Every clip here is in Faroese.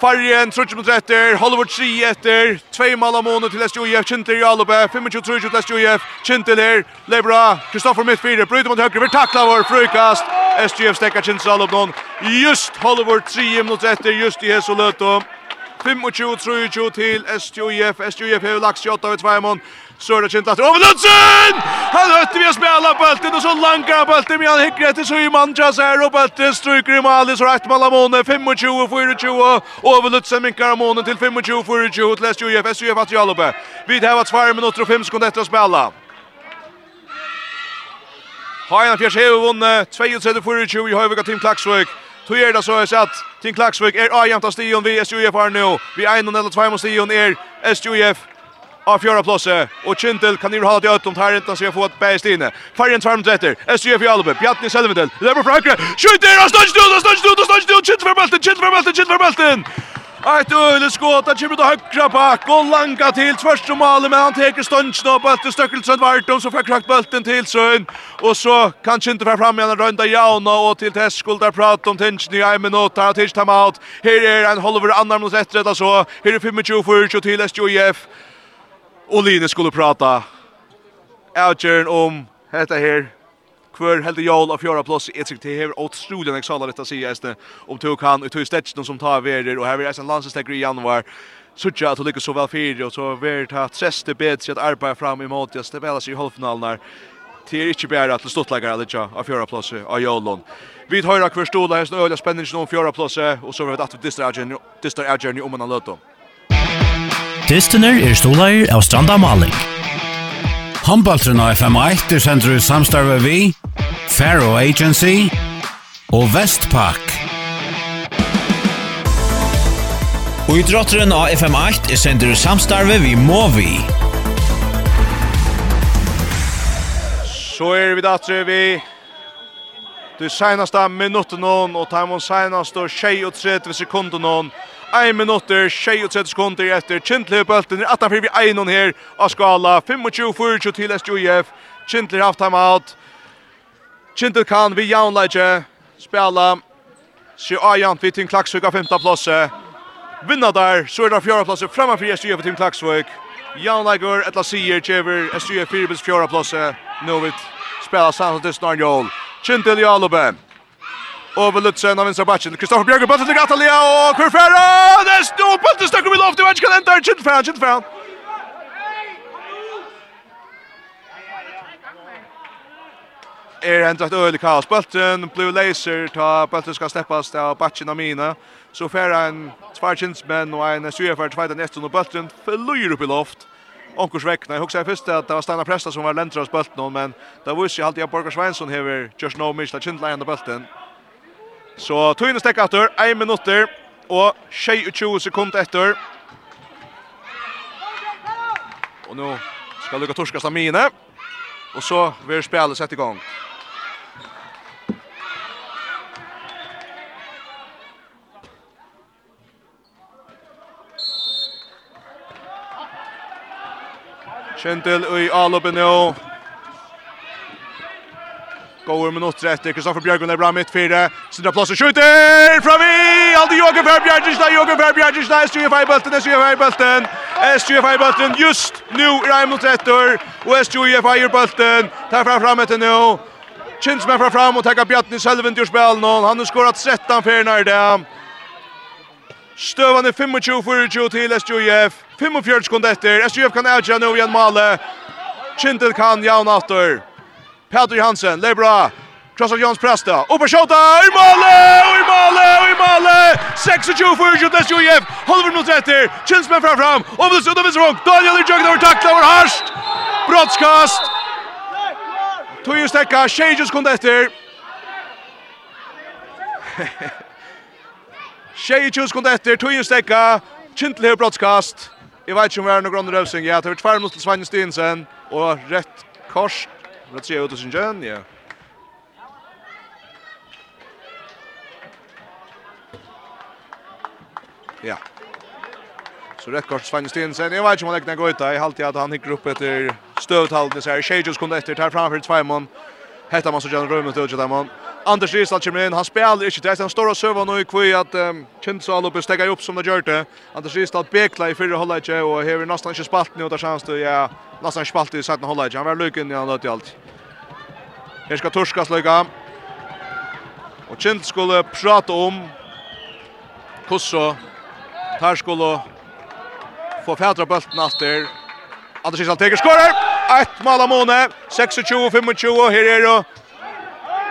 Fargen, 30 mot etter, Hollywood 3 etter, 2 mål av måned til SJF, Kintel i Alube, 25-30 til SJF, Kintel her, Lebra, Kristoffer Mittfire, bryter mot høyre, vi takla vår frukast, SJF stekker Kintel i Alube noen, just Hollywood 3 mot etter, just i Hesoløto, 25-30 til SJF, SJF har lagt 28 av 2 mån, Sörlöchen tar över Lundsen! Han hötte vi att spela bulten och så långa bulten med han hickar till Syman Jazer och bulten stryker i mål så rätt Malamone 25-24 över Lundsen minkar Malamone till 25-24 till Leicester UF SUF att Jalobe. Vid här var 2 minuter och 5 sekunder efter att spela. Hajan fjärs hever vunne 32-24 i Høyvika Team Klaksvøk. Tu er det så jeg sett Team Klaksvøk er avjent av stion vi SJF har nå. Vi er 1 eller 2 mot stion er SJF av fjärde plåse. Och Kintel kan ju ha det ut om här inte så jag får ett bäst inne. Färgen tarmt efter. SJF Jalbe, Bjarni Selvendel. Lever från högre. Skjuter och stöds till, stöds till, stöds till. Kintel för bulten, Kintel för bulten, Kintel för bulten. Ett öle skott, där kommer det högra bak och langa till första målet men han tar stånden upp att Stöckelsund vart så får krakt bälten till Sön och så kan Kintel för fram igen runda Jauna och till Teskol där pratar om tension i en minut här till timeout. Här är en halver annan mot rätt så. Här är 25 för till SJF. Och Line skulle prata. Outjern om detta här Kvör helt jól av fjärde plats i ett till här åt stolen jag sa detta säga just om du han ut hur som tar vidare och här är en landslagstegri i januari Sucha att lyckas så väl för och så vart att sista bättre att arbeta fram emot just det väl sig i halvfinalen där Det är inte bara att stortläggare lite av fjärde plats av Jolon. Vi tar höra kvar stola här så öliga spännande om fjärde plats och så vet att vi distra Adjern om en lötom. Dystener er stolar av Stranda Maling. Håndbaltren av FM1 er sender ut samstarve vi, Faro Agency og Vestpak. Og idrotteren av FM8 er sender ut samstarve vi Movi. Så er vi datter vi Du senast av minutten og timon senast og 23 sekunder noen 1 minutter, 23 sekunder etter Kindler bølten er 18 vi 1 her av skala 25-24 til SJF Kindler haft time out Kindler kan vi jaunleidje spela Se Ajan vi Tim Klaksvik av 5. plasse. Vinna der, så er det 4. plasse framme for SJF for Tim Klaksvik. Jan etla sier, tjever SJF 4. plasse. Nå vil spela samtidig snarnjål. Kindler i Alubem over Lutzen av vinstra Batchen. Kristoffer Bjørgen, bøtten til Gatalia, og Kurfera! Det er stå, bøtten, støkker vi lov til, og ikke kan enda, Kjentfæren, Kjentfæren! er enda et øyelig kaos. Bølten, Blue Laser, ta bølten skal steppast av batchen av mine. Så færre en tvarkinsmenn og en syrefer til en etter, og bølten flyr upp i loft. Onkurs vekna. Jeg husker først at det var Steinar Presta som var lentra hos men det var ikke alltid at Borgar Sveinsson hever no Nomish, det er kjentleiende bølten. Så tøyne stekk etter, 1 minutter og 20 sekunder etter. Og nå skal Luka torska stamine. Og så vil spillet sette i gang. Kjentil i alloppen nå. Går minutter etter Kristoffer Bjørgen er bra midt fire. Sindra Plassen skjuter fra vi! Aldi Joggen Fær Bjergenstad, Joggen Fær Bjergenstad, SJF Eibelten, SJF Eibelten, SJF Eibelten, just nu er en minutter etter, og SJF Eibelten tar fra fram etter nå. Kjens med fra fram og tackar Bjartni Selvin til spil nå, han har skorat 13 fyrna nær det. Støvan er 25-24 til SJF, 45 sekunder etter, SJF kan avgjøre nå igjen male, Kintel kan jaun aftur. Peter Johansen, det är bra. Krossar Jons Presta. Upp och skjuta. I målet! I målet! I målet! 26 för Jutas Jujev. Håller vi mot rätter. Chinsman fram fram. Och det sudda vänster hång. Daniel i jögnar och tackla var harst. Brottskast. Tog ju stäcka. Shages kom efter. Shages kom efter. tog ju stäcka. Kintle här brottskast. Jag vet inte om vi är någon grund rövsing. Ja, det är tvär mot Svanjen Stinsen. Och rätt korst Men tre ut och sin jön, ja. Ja. Så rätt kort Sven Stensen. Jag vet inte om han lägger gå ut. Jag har alltid att han hickar upp efter stövtallet. Det här Shages kunde efter tar framför Tvajmon. Hetta man så gjerne rømmet ut der man. Anders Risa kommer inn, han spiller ikke det, han står og søver nå i kvi at um, Kindsal oppe stegger opp som det gjør det. Anders Risa bekla i fyrre holdet ikke, og hever nesten ikke spalt nå, der kjennes du, ja, nesten ikke spalt i setten holdet ikke, han var lykken i han løtt i alt. Her skal Torskas lykka. Og Kind skulle prate om Kusso. Tar skulle få fædra bølten alt der. Anders Risa teker, skårer! ett mål av måne. 26-25, her er det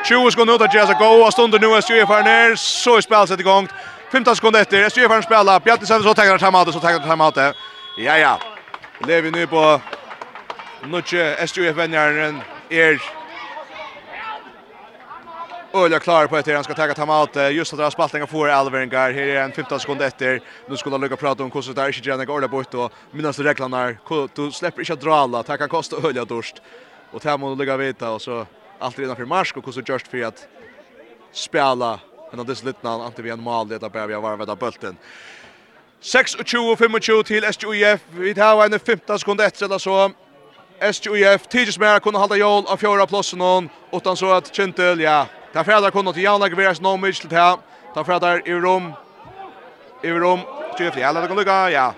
20 sekunder ut av Jazza og gå, og stunder nu er Stjøfaren her, så er spilset i gang. 15 sekunder etter, Stjøfaren spiller, Bjarni Svendt, så tenker han timeoutet, så tenker han timeoutet. Ja, ja. Levi nu på Nutje, SJF-venjeren er Ölja klar på att han ska ta timeout. Just att Raspaltinga får Alveringar. Här är en 15 sekunder efter. Nu skulle han lucka prata om hur det är inte gärna går det bort och minnas reglerna. Du släpper inte att dra alla. Det kan kosta Ölja dorst. Och det här måste lägga vita och så allt redan för marsk och hur just för att spela. en det är lite när inte vi en mål det där vi jag varva där bulten. 26-25 till SJUF. Vi tar en 15 sekunder efter eller så. SJUF tidigt mer kunde hålla jól av fjärde platsen utan så att Kentel, ja, Ta fræðar kunnu til Janlag verast no mitch til her. Ta fræðar i rom. I rom. Tjøfti. Ja, det kan lukka. Ja.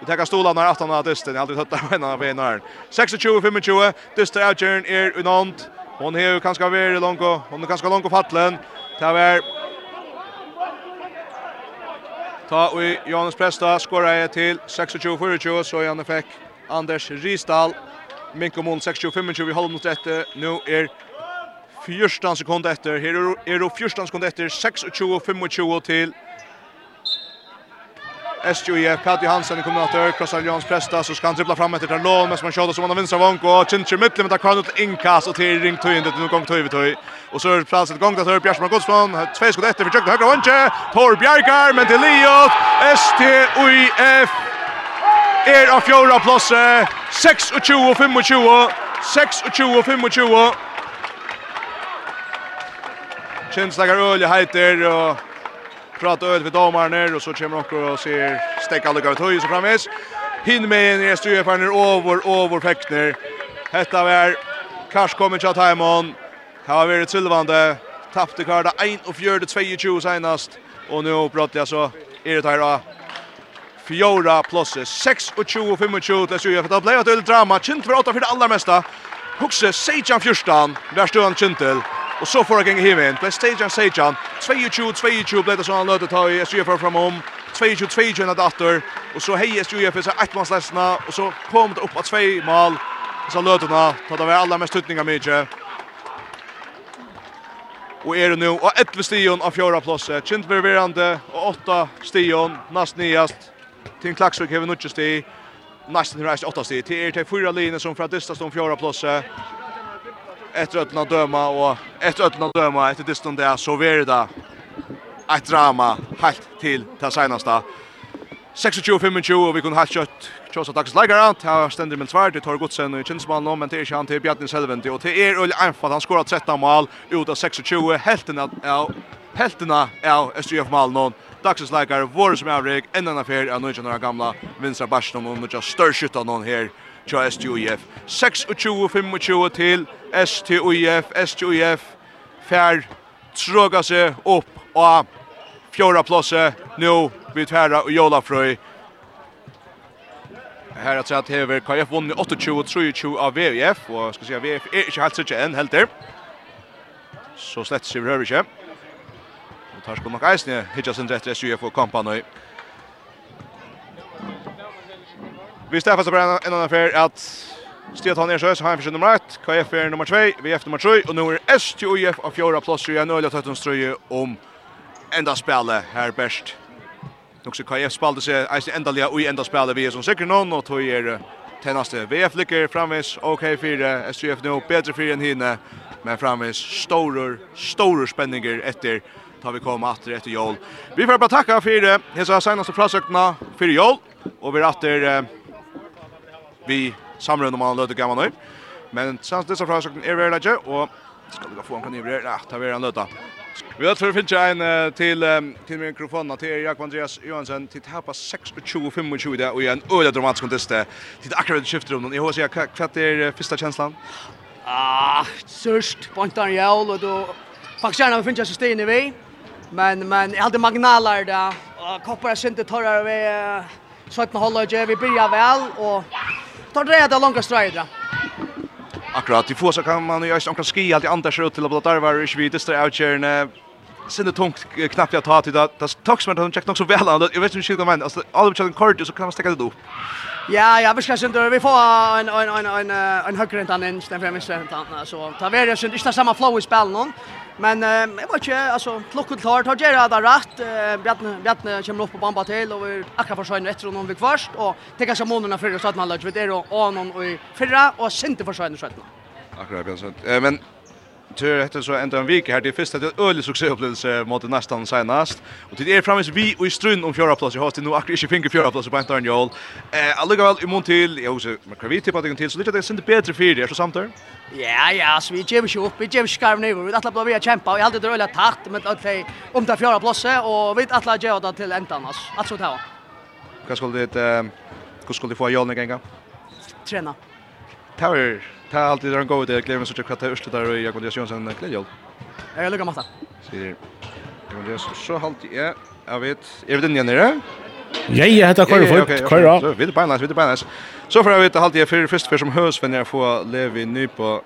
Vi tar stolarna när aftan av dysten. Jeg har aldri hørt av henne av en 26-25. Dyster avgjøren er unant. Hon hever kanskje veri langko. Hon er kanskje langko fattelen. Ta ver. Ta ui Johannes Presta skora jeg til 26-24. Så Janne fick Anders Risdal. Mål 26-25 i mot etter. Nå er 14 sekunder etter. Her er det 14 sekunder etter. 26-25 til SJF. Kati Hansen i kombinator. Krossar Jans Presta. Så skal han trippla fram etter Tarlon. Men som han kjøter som han har vinst av Vanko. Kjentjer midtlig, men tar kvar til innkast. Og til ring tøyendet. Nå gong tøyvet tøy. Og så er det plass et gong til Bjørsman Godsson. Tve sekunder etter. Forsøkte høyre vantje. Tor Bjerkar, men til Liot. STUIF er av fjorda plåse. 26-25. 26-25. Kinsdagar öl heiter och pratar öl vid domarna och så kommer också och ser stäcka lucka ut höj så framvis. Hin med en restyr för ner över över Fäckner. Hetta var Kars kommer chat hemon. Här har varit Sylvande tappte karda 1 och 22 senast och nu pratar jag så är det här då Fjora plus 6 och 20 25 till Sjöf. Det blev ett öl drama. Kint för åtta för det allra mesta. Huxe Sejan Fyrstan. Där står han Kintel. Och så får jag gänga hem Play stage and stage 22 22 blev det så han löter ta i SJF fram om. 22 22 när dator och så hejer SJF så ett mål ledsna och så kom det upp att två mål. Så löterna Ta det väl alla mest tutningar mycket. Och är det nu och 11 stion av fjärra plats. Kint verande och åtta stion näst nyast. Tim Klaxvik har vi nu just i nästan åtta stion. Till er till fyra linjer som för att dista som fjärra plåset efter att döma och efter att döma efter det stund där så var det ett drama helt till det senaste 26-25 og vi kunne hatt kjøtt kjøtt av dagens leikere. Det har stendig med svær, det tar godsen i kinsmannen nå, men det er ikke han til Bjarni Selvendi. Og det er øyelig einfalt, han skåret 13 mål ut av 26, heltene av Heltena av SJF Malnon, dagsens leikar, vår som avrik, enn en affær av nøytjen av gamla Vinstra Barston og nøytjen størskjutta noen her til SJF. 26-25 til STUF, SJF fær tråga seg opp og fjorda plåse, nå Vi tärra och Jola Frøy. Här att säga att Hever KF vunnit 28-23 av VF skal ska at VVF är ikke helt sikkert enn helt där. Så slett sig rör ikke. Och tar skulle nog Eisne hitcha sin rätt SUF og kampanj. Vi stäffas på en annan affär att Stiet han Ersøs, han fyrir nummer 1, KF er nummer 2, VF nummer 3, og nå er STUF av fjorda plass, og jeg nøyla tøtten strøye om enda spillet her best. Nog så KF spalde sig eisen endalega och enda spela vi er som säkert någon och tog er tennaste VF lykker framvis, Okej, 4, SUF nu bättre 4 enn hinne. men framvis stora, stora spänningar efter tar vi kom atter efter jól. Vi får bara tacka för det. hesa senaste frasøkna för jól, och vi er atter vi samrunda man løte gamla nu. Men sanns disse är väl veldig, och Ska vi få en kan över. Ja, ta vi en löta. Vi har för finna en till till mikrofonen till Jakob Andreas Johansson till tappa 26-25 där och en öde dramatisk kontest Till akkurat skifter om. Jag hoppas jag kvatt är första känslan. Ah, sørst, pointar jævl, og du... Faktisk gjerne vi finner systemet i vei, men, men hade hadde och koppar är kopper er vi til tørre ved 17 och vi börjar väl och tar det där långa streier. Akkurat, i fosa kan man ju just omkring ski alltid i andra skjut till att där är vi det står out here när sen det tungt knappt jag tar till det det tax men de checkar också väl jag vet inte hur det men alltså alla vi kör så kan man stäcka det upp. Ja, ja vi ska inte vi får en en en en en högre än den än för mig så tar vi det inte samma flow i spel någon. Men eh jag vet inte alltså klockan tar tar jag det rätt Bjarne Bjarne kommer upp på bamba till och vi akkurat sjön efter någon vi först och tänka sig månaderna för att man lägger vet det och någon och förra och synte för sjön sjön. Akkurat Bjarne. Eh men tur hetta så enda en vik her til fyrst at øll suksessopplevelse mot næstan seinast. Og til er framis vi og i strun om fjørra plass i hosti nu akkurat ikkje fingur fjørra plass på Anton Jol. Eh allugavel i mun til ja så man kan vita på det til så lite det sind betre fyrir er så samtar. Ja ja, så vi gjem ikkje opp, vi gjem skarv ned, vi atla blava kjempa og heldur det ølla tart med at om det fjørra plass og vi atla gjeva det til endan ass. Alltså ta. Kva skal det eh kva skal det få Jol en ganga? Trena. Tower. Ta alltid den går det glömmer så att kvatta Örsle där och Jakob sen Kledjol. Jag lukar massa. Sier Jakob Jönsson så halt jag jag vet är det den nere? Ja, ja, det kör folk. Kör då. Så vi det näs, vi det näs. Så för jag vet halt jag för först för som hös när jag får leva ny på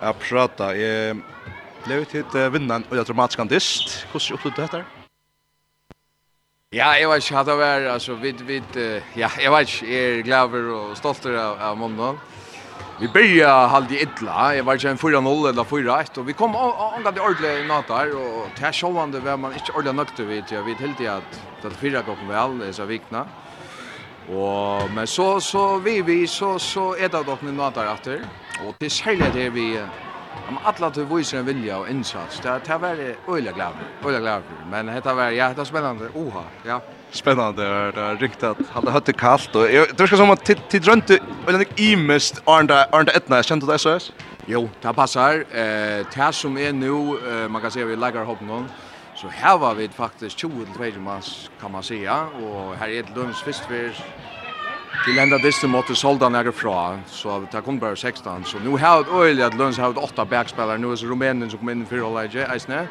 att prata. Jag Levi hit vinnaren och jag tror matchen dist. Hur upplevde detta? Ja, jag vet inte, hva det var, alltså vid vi, ja, jag vet inte, är glad och stolt av, av måndagen. Vi började halde illa. Jag var ju en 4-0 eller 4-1 och vi kom angående i ordle i natt där och det här showande var man inte ordle nökte vid. Jag vet helt i att det fyra gånger väl i så vikna. Och men så så vi vi så så är det dock nu natt där efter. Och det säljer det vi om alla du visar en vilja och insats. Det här var öliga glad. Öliga glad. Men det var, ja, det var spännande. Oha, ja. Spännande. Det var riktigt att hålla hött kallt. Och jag tror som att till drömte öjliga imest Arnda Etna. Kände det så? Jo, det passar. Eh, det som är nu, man kan säga vi lägger hopp någon. Så här var vi faktiskt 20-22 mars kan man säga. Och här är ett lunds först för Til enda disse måtte solda nære fra, så det kom bare 16. Så nu har det øyelig at Lunds har åtta backspillere. Nu er det Rumænien som kom inn i fyrholdet, eisne.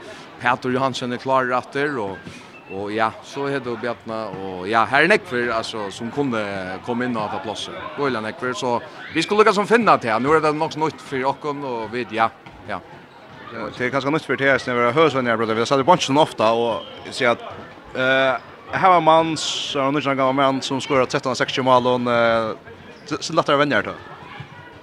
Peter Johansson er klar etter, og, og ja, så er det Bjartna. Og ja, her er Nekfer, altså, som kunne komme inn og ta plasser. Øyelig Nekfer, så vi skulle lukka som finna til. Nu er det nok nytt for okken, og vi, ja, ja. Det er ganske nytt for det, når vi har hørt sånn jeg. Vi har sett det bunchen ofta, og sier at här var man så nu kan gång man som skorar 13 16 mål och så lättare vänner då.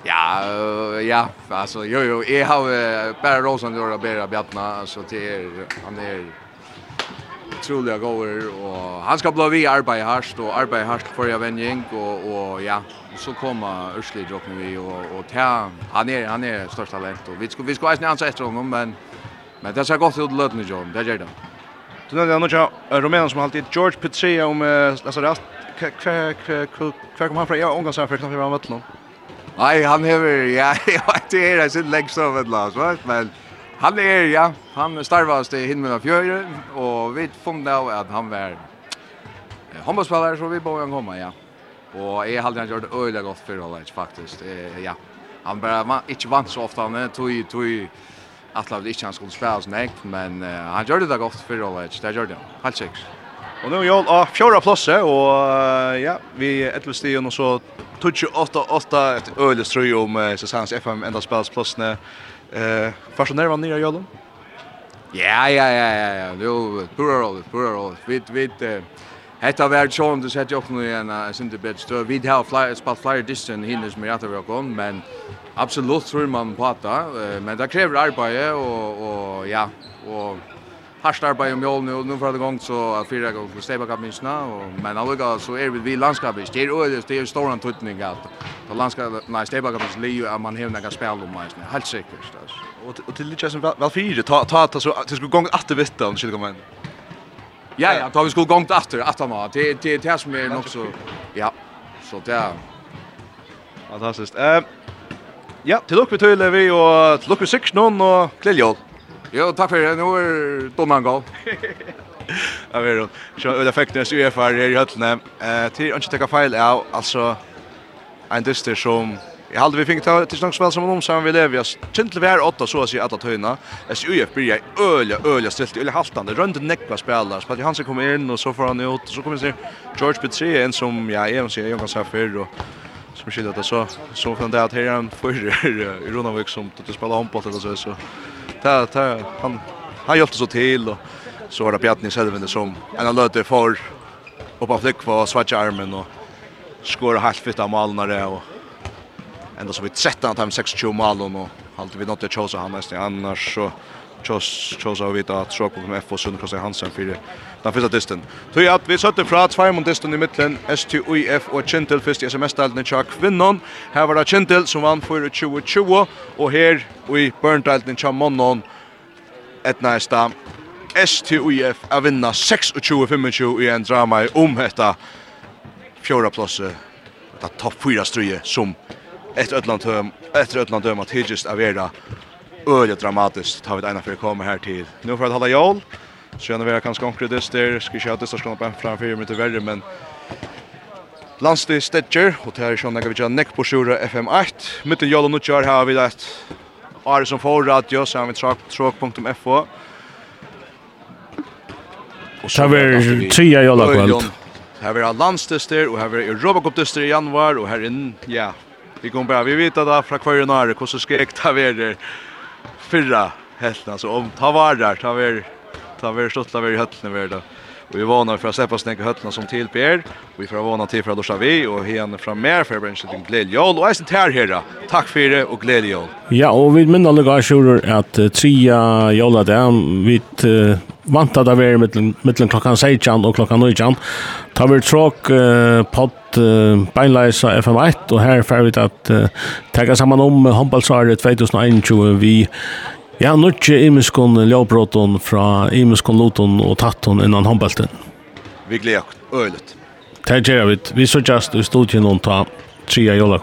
Ja, ja, alltså jo jo, jag har bara Rosen då bara Bjartna så till han är otroliga gåer och han ska bli vi arbeta hårt och arbeta hårt för jag vänjing och och ja så kommer Ursli droppen vi och och ta han är han är största talent och vi ska vi ska ens ansa efter honom men men det ska gott till lödne John det gör det. Du nämnde någon jag Romanen som alltid George Petrea om alltså rast kvar kvar kom han från ja omgång för knappt var mött. Nej, han hever, ja, det är det sitt läggs av ett va? Men han är ja, han starvast i himmel av fjöre och vi fann av att han var handbollsspelare så vi bara komma, ja. Och är hade han gjort öliga gott för hållet faktiskt. Eh ja. Han bara man inte vant så ofta han tog tog Atla ville ikke han skulle spela sin egen, men uh, han gjør det da godt for Ola det gjør det han, helt sikkert. Og nu er Joel av fjorda plasset, og uh, ja, vi er etter stien, og så 28-8 et øyelig strøy om uh, sesongens FM enda spelsplassene. Uh, Først när var nya Jolum? Ja, ja, ja, ja, ja, det er jo pura roll, pura roll. Vi, vi, uh, Hetta vær sjón du sett upp ein uh, sin bit bäst. Vi hava flyer spalt flyer distance hinnes med at vera kom, men absolutt trur man på uh, men det kräver arbete og og ja och hardt arbeid om jålen, og nå fra det gang så fyra gang for Stebaka minstna, men allukka så er vi landskapet, det er jo det er stor antutning at på landskapet, nei, Stebaka minstna liu at man hevner nekka spel om meisne, helt sikkert. Og til litt som vel fire, ta ta ta så, til skulle gong atter vittan, skilkommen. Ja. Ja, ja, då vi skulle gångt efter att han Det det det som är nog så ja. Så där. Fantastiskt. Eh Ja, till lucka till vi och till upp i någon och Kläljol. Jo, tack för det. Nu är domaren gal. Ja, vi då. Så det effekten är ju för i höllen. Eh till att inte ta fel är alltså en dyster som Jag hade vi fick ta till snack som om som vi lever. Tintle vär åtta så att säga att höna. SUF blir jag öliga öliga stilt eller haltande runt näckva spelare. Så att han ska komma in och så får han ut så kommer se George Petri, en som jag är så jag kan säga för och som skiljer det så så från det att här han för i Ronavik som att spela handboll eller så så där ta, han han hjälpte så till och så var det Bjarni Selvinde som en löte för upp av flick på svarta armen och skora halvt av det, och ända så vi 13 time 26 mål och alltid vi nått att chosa han nästan annars så Chos Chos har vita att Sjok med FO Sund Cross Hansen för den första distan. Så ja, vi sätter fra två mot distan i mitten STUIF och Chintel först i SMS-delen i kvinnan. Här var det Chintel som vann för 2020 och här i Burndalen i Chamonnon ett nästa STUIF att vinna 26-25 i en drama om detta fjärde plats. Det topp 4 struje som efter ett land efter ett land döm att hygges av era öle dramatiskt tar vi det ena för att komma här till nu för att hålla jol så gärna vara kanske konkret där ska köra det så ska på framför mig till värre men Landstid Stedger, og det er sånn jeg vi gjøre nekk på sjura FM8. Mittel jól og nuttjar har vi det Are som får radio, så har vi tråk.fo. Og så er tria jólakvöld. Her er landstid og her er Europacup-dyster i januar, og her er, ja, Vi kommer bara, vi vet att från kvar när hur så skrek ta ver förra helt alltså om ta var där ta ver ta ver stått där i höllen ver då. Vi vana för att släppa snäcka höllna som till Per. Vi får vana till för att duscha vi och hen från mer för bränsen till glädjejol och är tär här. Tack för det och glädjejol. Ja, och vi minns alla gånger att trea jolla där vi vantar där vi mellan klockan 16 och klockan 19. Tar vi tråk podd at uh, beinleis av FM1, og her fer vi at uh, tega saman om håndballsvaret 2021 vi Ja, nutje imiskon ljåbråton fra imiskon loton og tatton innan håndballten. Vi gleder oss øylet. Det gjør vi. Vi så just i studien om ta tria jola